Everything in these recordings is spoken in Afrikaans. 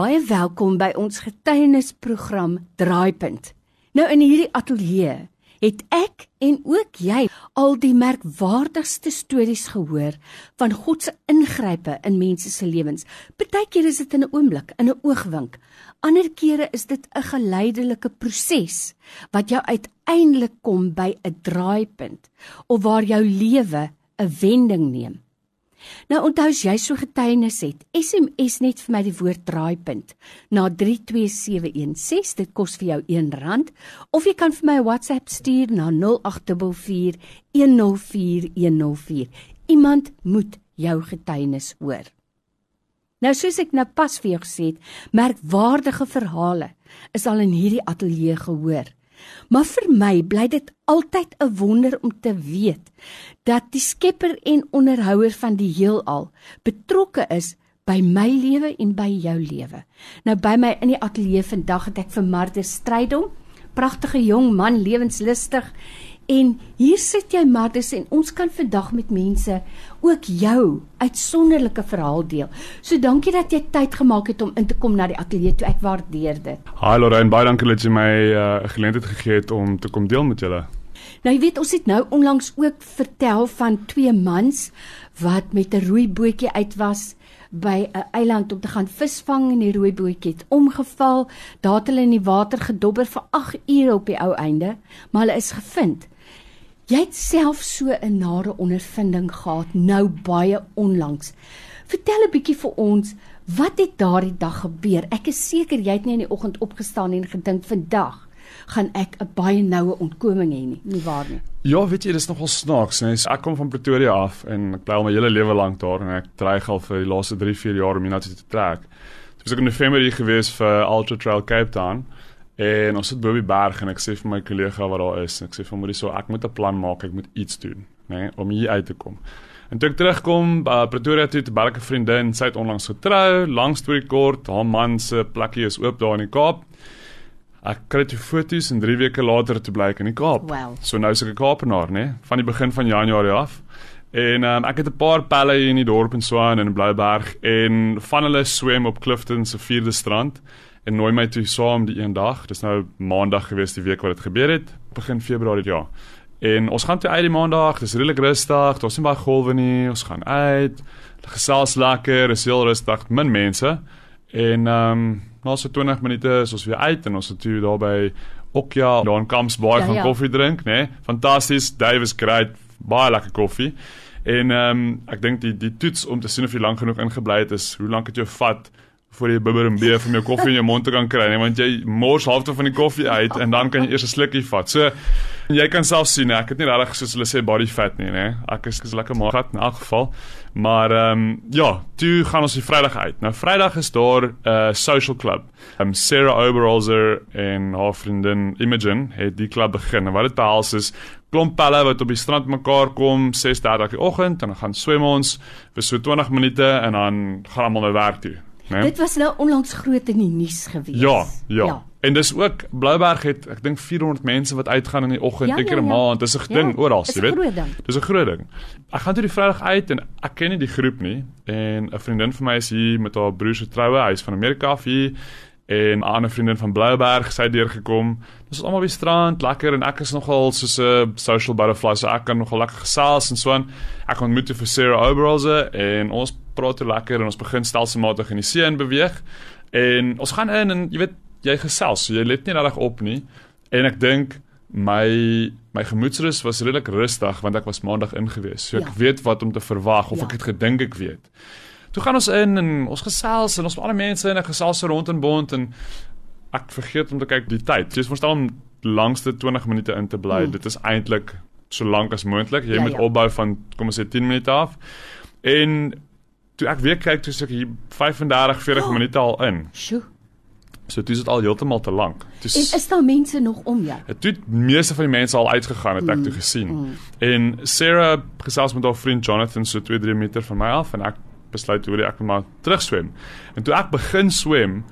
Baie welkom by ons getuienisprogram Draaipunt. Nou in hierdie ateljee het ek en ook jy al die merkwaardigste stories gehoor van God se ingrype in mense se lewens. Partykeer is dit in 'n oomblik, in 'n oogwink. Ander kere is dit 'n geleidelike proses wat jou uiteindelik kom by 'n draaipunt of waar jou lewe 'n wending neem. Nou onthou jy so getuienis het, SMS net vir my die woord draaipunt na 32716. Dit kos vir jou R1 of jy kan vir my 'n WhatsApp stuur na 0824104104. Iemand moet jou getuienis hoor. Nou soos ek nou pas vir jou gesê het, merkwaardige verhale is al in hierdie ateljee gehoor. Maar vir my bly dit altyd 'n wonder om te weet dat die Skepper en onderhouer van die heelal betrokke is by my lewe en by jou lewe. Nou by my in die ateljee vandag het ek vir Martha Strydom, pragtige jong man, lewenslustig En hier sit jy Martus en ons kan vandag met mense ook jou uitsonderlike verhaal deel. So dankie dat jy tyd gemaak het om in te kom na die ateljee toe. Ek waardeer dit. Hi Lorraine, baie dankie dat jy my 'n uh, geleentheid gegee het om te kom deel met julle. Nou jy weet ons het nou onlangs ook vertel van twee mans wat met 'n rooi bootjie uit was by 'n eiland om te gaan visvang en die rooi bootjie het omgeval. Daar het hulle in die water gedobber vir 8 ure op die ou einde, maar hulle is gevind. Jy het self so 'n nare ondervinding gehad nou baie onlangs. Vertel 'n bietjie vir ons, wat het daardie dag gebeur? Ek is seker jy het nie in die oggend opgestaan en gedink vandag gaan ek 'n baie noue ontkoming hê nie, nie waar nie? Ja, weet jy, dis nogal snaaks, nee. Ek kom van Pretoria af en ek bly al my hele lewe lank daar en ek dreig al vir die laaste 3, 4 jaar om hiernatoe te trek. Dit was ek in November hier gewees vir Ultra Trail Cape Town. En ons sit bo die berg en ek sê vir my kollega wat daar is, ek sê vir hom jy so ek moet 'n plan maak, ek moet iets doen, nê, nee, om hier uit te kom. En toe ek terugkom by uh, Pretoria toe te Balke vriendin, sy het onlangs getrou, lank storie kort, haar man se plekkie is oop daar in die Kaap. Ek kry toe foto's en 3 weke later te blyk in die Kaap. Wow. So nou is ek 'n Kaapenaar, nê, nee, van die begin van Januarie af. En um, ek het 'n paar pelle hier in die dorp in Swaan en in Blouberg en van hulle swem op Clifton se 4de strand en nooi my toe saam die een dag. Dis nou maandag gewees die week wat dit gebeur het, begin Februarie ja. En ons gaan toe uit die maandag, dis redelik rustig, daar's nie baie golwe nie, ons gaan uit. Gesels lekker, is heel rustig, min mense. En ehm um, na so 20 minute is ons weer uit en ons het toe daar by Okja, daar in Camps Bay ja, van ja. koffie drink, né? Nee? Fantasties, Dave is great, baie lekker koffie. En ehm um, ek dink die die toets om te sien of jy lank genoeg ingebly het is hoe lank dit jou vat voor jy bibber en beer van jou koffie in jou mond te kan kry, nee, want jy mors halfte van die koffie uit en dan kan jy eers 'n slukkie vat. So jy kan self sien, ek het nie regtig soos hulle sê body fat nie, nê. Ek is is lekker gat in elk geval. Maar ehm um, ja, toe gaan ons die Vrydag uit. Nou Vrydag is daar 'n uh, social club. Ehm um, Sarah Oberholzer en haar vriendin Imogen het die klub begin. Wat dit behels is klomp pelle wat op die strand mekaar kom 6:30 die oggend en dan gaan swem ons vir so 20 minute en dan gaan almal nou werk toe. Nee? Dit was nou onlangs groot in die nuus gewees. Ja, ja, ja. En dis ook Blouberg het ek dink 400 mense wat uitgaan in die oggend, ja, een keer 'n ja, ja. maand. Dis 'n ja, ding oral, jy weet. Dis 'n groot ding. Ek gaan toe die Vrydag uit en ek ken nie die groep nie en 'n vriendin van my is hier met haar broer se troue, hy's van Amerika af hier en 'n ander vriendin van Blouberg, sy het deurgekom. Dis almal op die strand, lekker en ek is nogal soos 'n social butterfly, so ek kan nogal lekker gesels en so aan. Ek ontmoet vir Sarah Oberholzer en ons praat lekker en ons begin stelselmatig in die see in beweeg. En ons gaan in en jy weet jy gesels, so jy let nie regtig op nie. En ek dink my my gemoedsrus was redelik rustig want ek was maandag ingewees. So ek ja. weet wat om te verwag of ja. ek het gedink ek weet. Toe gaan ons in en ons gesels en ons al die mense in 'n gesels rond en bond en ek vergeet om te kyk die tyd. Jy verstaan om langste 20 minute in te bly. Hmm. Dit is eintlik so lank as moontlik. Jy ja, moet ja. opbou van kom ons sê 10 minute af. En toe ek weer kyk toe seker hier 35 40 oh, minute al in. Sjoe. So dit is al heeltemal te lank. Dis En is daar mense nog om jou? Dit het meeste van die mense al uitgegaan het mm, ek toe gesien. Mm. En Sarah gesels met haar vriend Jonathan so 2 3 meter van my af en ek besluit hoe ek maar terug swem. En toe ek begin swem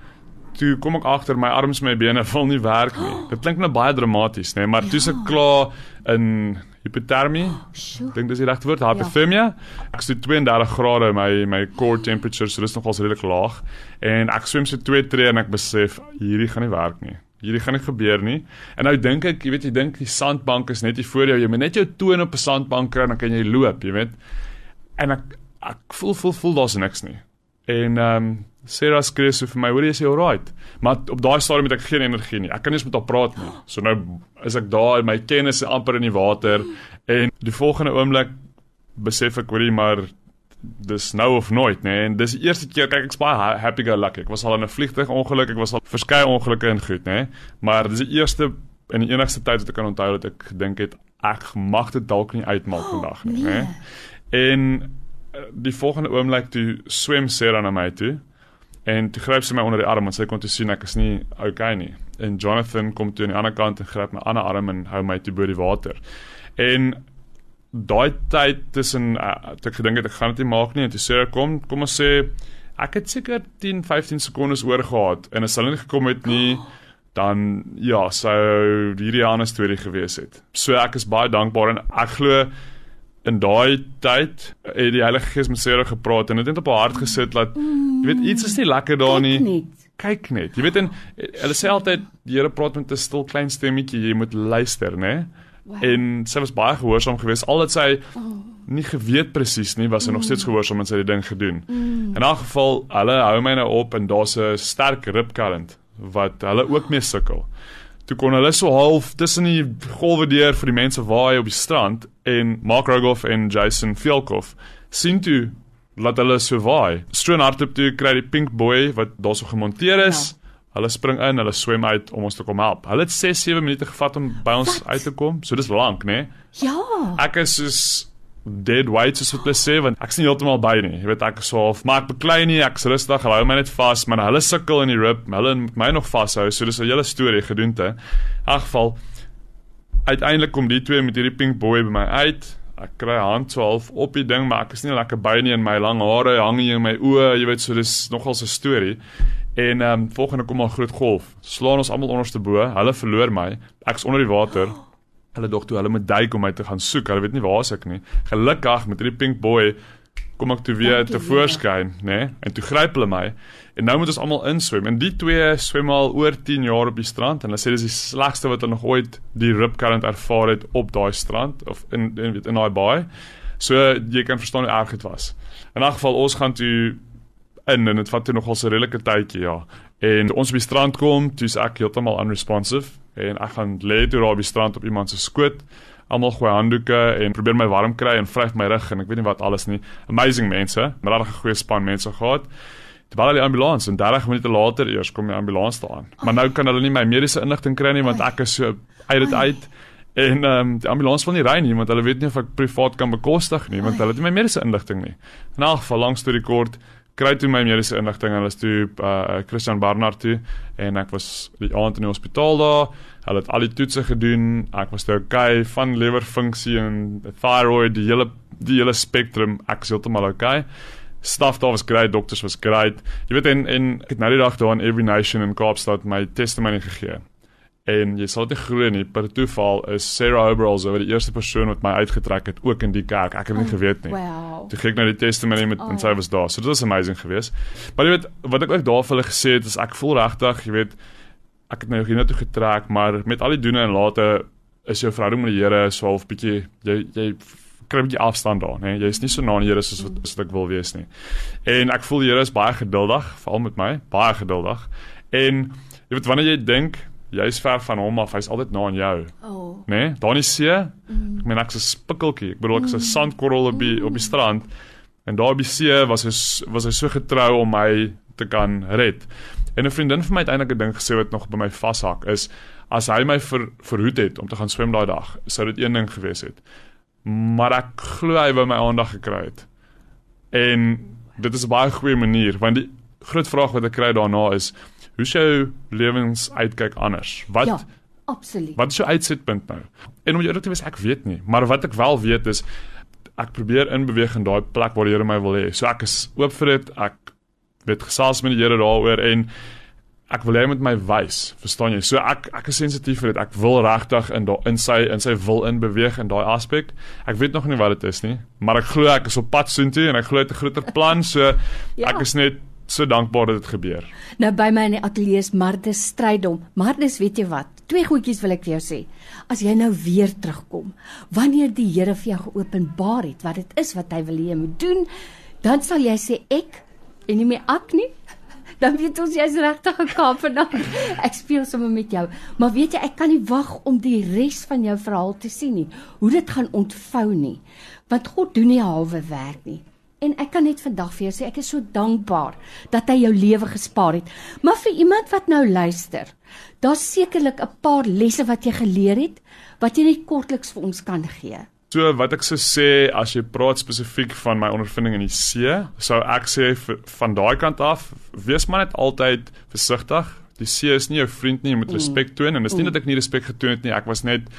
toe kom ek agter my arms en my bene wil nie werk nie. Dit klink nou baie dramaties, nê, nee, maar ja. toe se klaar in hipotermie. Sjoe. Ek dink dis die regte woord, hypothermia. Ek sê 32 grade my my core temperature, so dis nogals redelik laag. En ek swem so 2 tree en ek besef hierdie gaan nie werk nie. Hierdie gaan nie gebeur nie. En nou dink ek, jy weet jy dink die sandbank is net hier voor jou. Jy moet net jou toon op 'n sandbank kry en dan kan jy loop, jy weet. En ek ek voel voel voel daar's niks nie. En ehm um, Sarah skree so vir my, "Hoor jy jy alright?" Maar op daai stadium het ek geen energie nie. Ek kan nie eens met haar praat nie. So nou is ek daar en my kennis is amper in die water en die volgende oomblik besef ek hoorie maar dis nou of nooit nê nee. en dis die eerste keer kyk ek's baie happy go lucky ek was al in 'n vliegtuig ongeluk ek was al verskeie ongelukke in goed nê nee. maar dis die eerste en die enigste tyd wat ek kan onthou dat ek gedink het ek mag dit dalk nie uitmaak oh, vandag nie nê nee. en die volgende oomblik toe swem Sarah na my toe en toe gryp sy my onder die arm en sy kon toe sien ek is nie okay nie. En Jonathan kom toe aan die ander kant en gryp my ander arm en hou my toe bo die water. En daai tyd tussen uh, ek gedink het ek gaan dit nie maak nie en toe Sarah kom kom ons sê ek het seker 10 15 sekondes oor gehad en as hulle nie gekom het nie dan ja sou hierdie ander storie gewees het. So ek is baie dankbaar en ek glo in daai tyd het die Heilige Gees met Sarah gepraat en dit het op haar hart gesit dat jy weet iets is nie lekker daar nie. Kyk net. Jy weet en hulle sê altyd die Here praat met 'n stil klein stemmetjie, jy moet luister, né? Wow. En sy was baie gehoorsaam geweest. Al het sy oh. nie geweet presies nie, was sy mm. nog steeds gehoorsaam en sy het die ding gedoen. Mm. In 'n geval, hulle hou my nou op en daar's 'n sterk rib current wat hulle ook mee sukkel toe kon hulle so half tussen die golwe deur vir die mense waai op die strand en Mark Rogoff en Jason Fielkoff sien toe laat hulle so waai. Stroon hardop toe kry die pink boy wat daarso gemonteer is. Ja. Hulle spring in, hulle swem uit om ons te kom help. Hulle het 6 7 minute gevat om by ons wat? uit te kom. So dis lank, né? Nee? Ja. Ek is soos dead weight soos wat hulle sê want ek sien heeltemal by nie. Jy weet ek is so half maar ek beklei nie, ek's rustig, hou my net vas, maar hulle sukkel in die rib, hulle my nog vashou. So dis 'n hele storie gedoente. In elk geval uiteindelik kom die twee met hierdie pink boy by my uit. Ek kry hand so half op die ding, maar ek is nie lekker by nie en my lang hare hang hier in my oë, jy weet so dis nogal 'n storie. En ehm um, volgende kom 'n groot golf. Slaan ons almal onderste bo. Hulle verloor my. Ek's onder die water. Hulle dog toe hulle moet duik om my te gaan soek. Hulle weet nie waar ek nie. Gelukkig met hierdie pink boy kom ek toe weer te voorskyn, nê? Nee? En toe gryp hulle my. En nou moet ons almal inswem. En die twee swem al oor 10 jaar op die strand en hulle sê dis die slegste wat hulle nog ooit die rip current ervaar het op daai strand of in in in daai baai. So jy kan verstaan hoe erg dit was. In 'n geval ons gaan toe in en dit vat toe nogal 'n redelike tydjie, ja. En ons op die strand kom, dis ek heeltemal unresponsive en ek gaan lê toe daar op die strand op iemand se skoot. Almal gooi handdoeke en probeer my warm kry en vryf my rug en ek weet nie wat alles nie. Amazing mense, maar regtig 'n goeie span mense gehad. Toe bel die ambulans en 30 minute later eers kom die ambulans daar aan. Maar nou kan hulle nie my mediese inligting kry nie want ek is so uit dit uit. En ehm um, die ambulans wil nie ry nie want hulle weet nie of ek privaat kan bekostig nie want hulle het nie my mediese inligting nie. In 'n geval lank storie kort, kry toe my mediese inligting en hulle is toe uh Christian Barnard toe en ek was die aand in die hospitaal daar. Hulle het al die toetse gedoen. Ek was toe okay van lewerfunksie en thyroid, die hele die hele spektrum. Ek is heeltemal okay. Staff daar was great, dokters was great. Jy weet en en ek het nou die dag daar in Every Nation in Kaapstad my testimony gegee. En jy sal dit glo nie, per toeval is Sarah Oberall so die eerste persoon wat my uitgetrek het ook in die kerk. Ek het oh, nie geweet nie. Wow. Toe kyk na die testimony met oh. en sy was daar. So dit was amazing geweest. Maar jy weet wat ek ook daar vir hulle gesê het is ek voel regtig, jy weet ek het nou hiernatoe getrek, maar met al die doene en late is jou verhouding met die Here so half bietjie jy jy kry 'n bietjie afstand daar, né? Jy is nie so na die Here soos wat, soos wat ek wil wees nie. En ek voel die Here is baie geduldig, veral met my, baie geduldig. En jy weet wanneer jy dink jy's ver van hom af, hy's altyd na aan jou. Oh. Né? Nee? Daar in die see. Mm. Ek meen ek's 'n spikkeltjie. Ek bedoel ek's 'n mm. sandkorrel op die op die strand. En daar die see was hy was hy so getrou om my te kan red. En 'n vriendin van my het eintlik 'n ding gesê wat nog by my vashak is as hy my ver, verhoed het om te gaan swem daai dag, sou dit een ding gewees het. Maar ek glo hy wou my aandag gekry het. En dit is 'n baie goeie manier want die groot vraag wat ek kry daarna is hoe sou lewens uitkyk anders? Wat Ja, absoluut. Wat is jou uitsetpunt nou? En om jou te wees, ek weet nie, maar wat ek wel weet is ek probeer inbeweeg in daai plek waar die Here my wil hê. So ek is oop vir dit. Ek weet gesels met die Here daaroor en ek wil hê hy moet my wys, verstaan jy? So ek ek is sensitief vir dit. Ek wil regtig in daai in sy in sy wil in beweeg in daai aspek. Ek weet nog nie wat dit is nie, maar ek glo ek is op pad soontoe en ek glo dit 'n groter plan, so ja. ek is net so dankbaar dat dit gebeur. Nou by my in die ateljee is Martus Strydom. Martus, weet jy wat? Twee goedjies wil ek vir jou sê. As jy nou weer terugkom, wanneer die Here vir jou geopenbaar het wat dit is wat hy wil hê jy moet doen, dan sal jy sê ek en nie meer ek nie. Dan weet ons jy's regtig 'n Kaap vandag. Ek speel sommer met jou. Maar weet jy, ek kan nie wag om die res van jou verhaal te sien nie. Hoe dit gaan ontvou nie. Want God doen nie halwe werk nie. En ek kan net vandag vir jou sê ek is so dankbaar dat hy jou lewe gespaar het. Maar vir iemand wat nou luister, daar's sekerlik 'n paar lesse wat jy geleer het wat jy net kortliks vir ons kan gee. So wat ek sou sê as jy praat spesifiek van my ondervinding in die see, sou ek sê van daai kant af, wees maar net altyd versigtig. Die see is nie jou vriend nie, jy moet mm. respek toon en dit is nie mm. dat ek nie respek getoon het nie, ek was net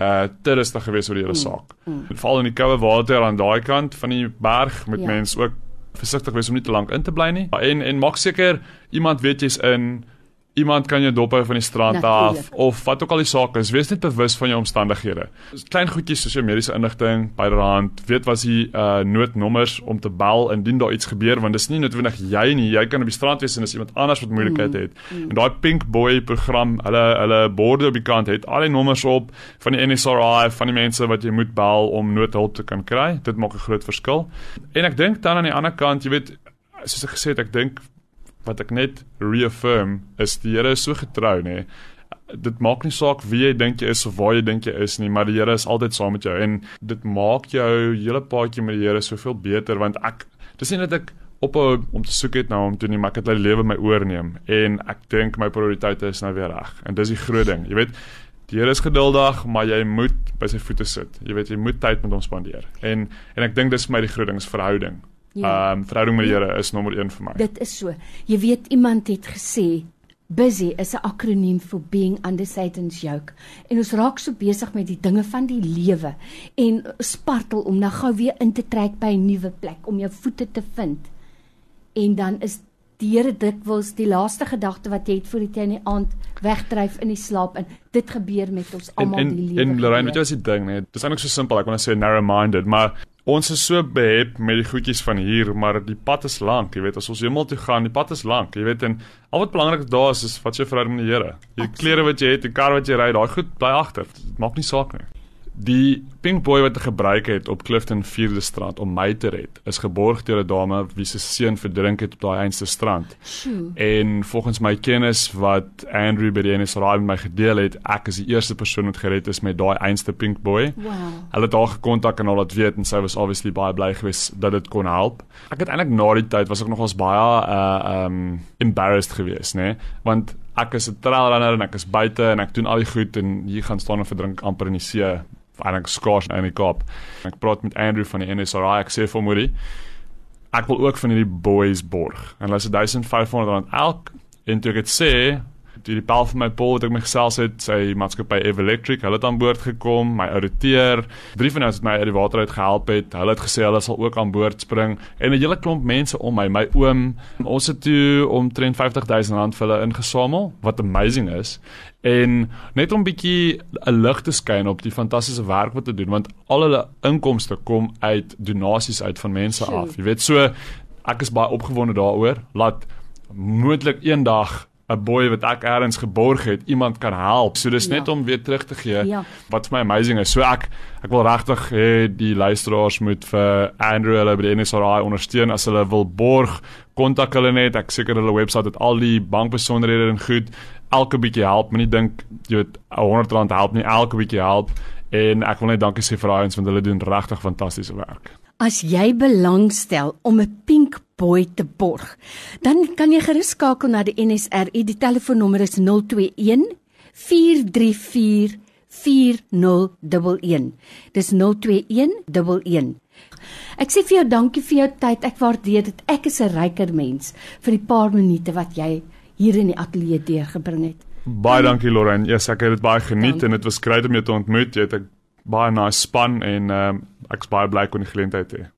uh te rustig geweest oor die hele saak. Mm, mm. Val in die koue water aan daai kant van die berg met ja. mense ook versigtig wees om nie te lank in te bly nie. En en maak seker iemand weet jy's in iemand kan jou dophou van die strand Natuurlijk. af of wat ook al die saak is, wees net bewus van jou omstandighede. Klein goedjies soos jou mediese inligting byderhand, weet wat die uh noodnommers om te bel indien daar iets gebeur want dis nie noodwendig jy nie, jy kan op die strand wees en as iemand anders wat moeilikheid mm. het. Mm. En daai Pink Boy program, hulle hulle borde op die kant het al die nommers op van die NSRI, van die mense wat jy moet bel om noodhulp te kan kry. Dit maak 'n groot verskil. En ek dink dan aan die ander kant, jy weet, soos ek gesê het, ek dink wat ek net reaffirm is die Here is so getrou nê. Dit maak nie saak wie jy dink jy is of waar jy dink jy is nie, maar die Here is altyd saam met jou en dit maak jou hele paadjie met die Here soveel beter want ek dis nie net ek op om te soek het na hom toe nie, maar ek het my lewe my oorneem en ek dink my prioriteite is nou weer reg. En dis die groot ding. Jy weet Die Here is geduldig, maar jy moet by sy voete sit. Jy weet jy moet tyd met hom spandeer. En en ek dink dis vir my die groot ding is verhouding. Ja. Ehm um, verhouding met die Here is nommer 1 vir my. Dit is so. Jy weet iemand het gesê busy is 'n akroniem vir being under Satan's yoke. En ons raak so besig met die dinge van die lewe en spartel om nou gou weer in te trek by 'n nuwe plek om jou voete te vind. En dan is die Here dikwels die laaste gedagte wat jy het voor die in die aand wegdryf in die slaap en dit gebeur met ons almal die lewe. En Lorraine, weet jy wat die ding, nee? Dit is eintlik so simpel. Ek wil net sê narrow minded, maar ons is so behep met die goedjies van hier, maar die pad is lank, jy weet, as ons hemel toe gaan, die pad is lank, jy weet, en al wat belangrik daar is is wat jy verhouding met die Here. Die klere wat jy het, die kar wat jy ry, daai goed bly agter. Dit maak nie saak nie. Die pink boy wat hy gebruik het op Clifton 4de Strand om my te red, is geborg deur 'n dame wie se seun verdrink het op daai eenste strand. Sjoe. En volgens my kennis wat Andrew by die NSRI met my gedeel het, ek is die eerste persoon wat gered is met daai eenste pink boy. Wow. Hulle het haar gekontak en al laat weet en sy was obviously baie bly geweest dat dit kon help. Ek het eintlik na die tyd was ek nogals baie uh um embarrassed geweest, né? Nee? Want ek is 'n trail runner en ek is buite en ek doen al die goed en hier gaan staan en verdrink amper in die see en ek skaars in die Kaap. Ek praat met Andrew van die NSRI. Ek sê vir Moody, ek wil ook van hierdie boys borg. En hulle sê 1500 elk en toe ek dit sê, die die bel van my pol wat ek my gesels het, sy maatskappy Ev Electric, hulle het aan boord gekom, my ouditeur, drie van hulle het my uit die water uit gehelp het. Hulle het gesê hulle sal ook aan boord spring en 'n hele klomp mense om my, my oom, ons het toe omtrent 50000 rand vir hulle ingesamel, wat amazing is. En net om bietjie 'n lig te skyn op die fantastiese werk wat hulle doen want al hulle inkomste kom uit donasies uit van mense af. Jy weet so ek is baie opgewonde daaroor laat moontlik eendag 'n boy wat ek eers geborg het, iemand kan help. So dis ja. net om weer terug te gee. Ja. Wat vir my amazing is. So ek ek wil regtig hê die luisteraars moet vir Andrew hulle by die NSRI ondersteun as hulle wil borg. Kontak hulle net. Ek seker hulle webwerf het al die bankbesonderhede en goed. Elke bietjie help. Moenie dink jy weet 'n R100 help nie. Elke bietjie help. En ek wil net dankie sê vir daai ons want hulle doen regtig fantastiese werk. As jy belangstel om 'n pink boy te borg, dan kan jy gerus skakel na die NSRI. Die telefoonnommer is 021 434 4011. Dis 02111. Ek sê vir jou dankie vir jou tyd. Ek waardeer dit. Ek is 'n ryker mens vir die paar minute wat jy hier in die ateljee deurgebring het. Baie dankie Lorraine. Ja, yes, ek het dit baie geniet dankie. en dit was great om jou te ontmoet. Jy het 'n baie nice span en ehm um, ek's baie bly kon die geleentheid hê.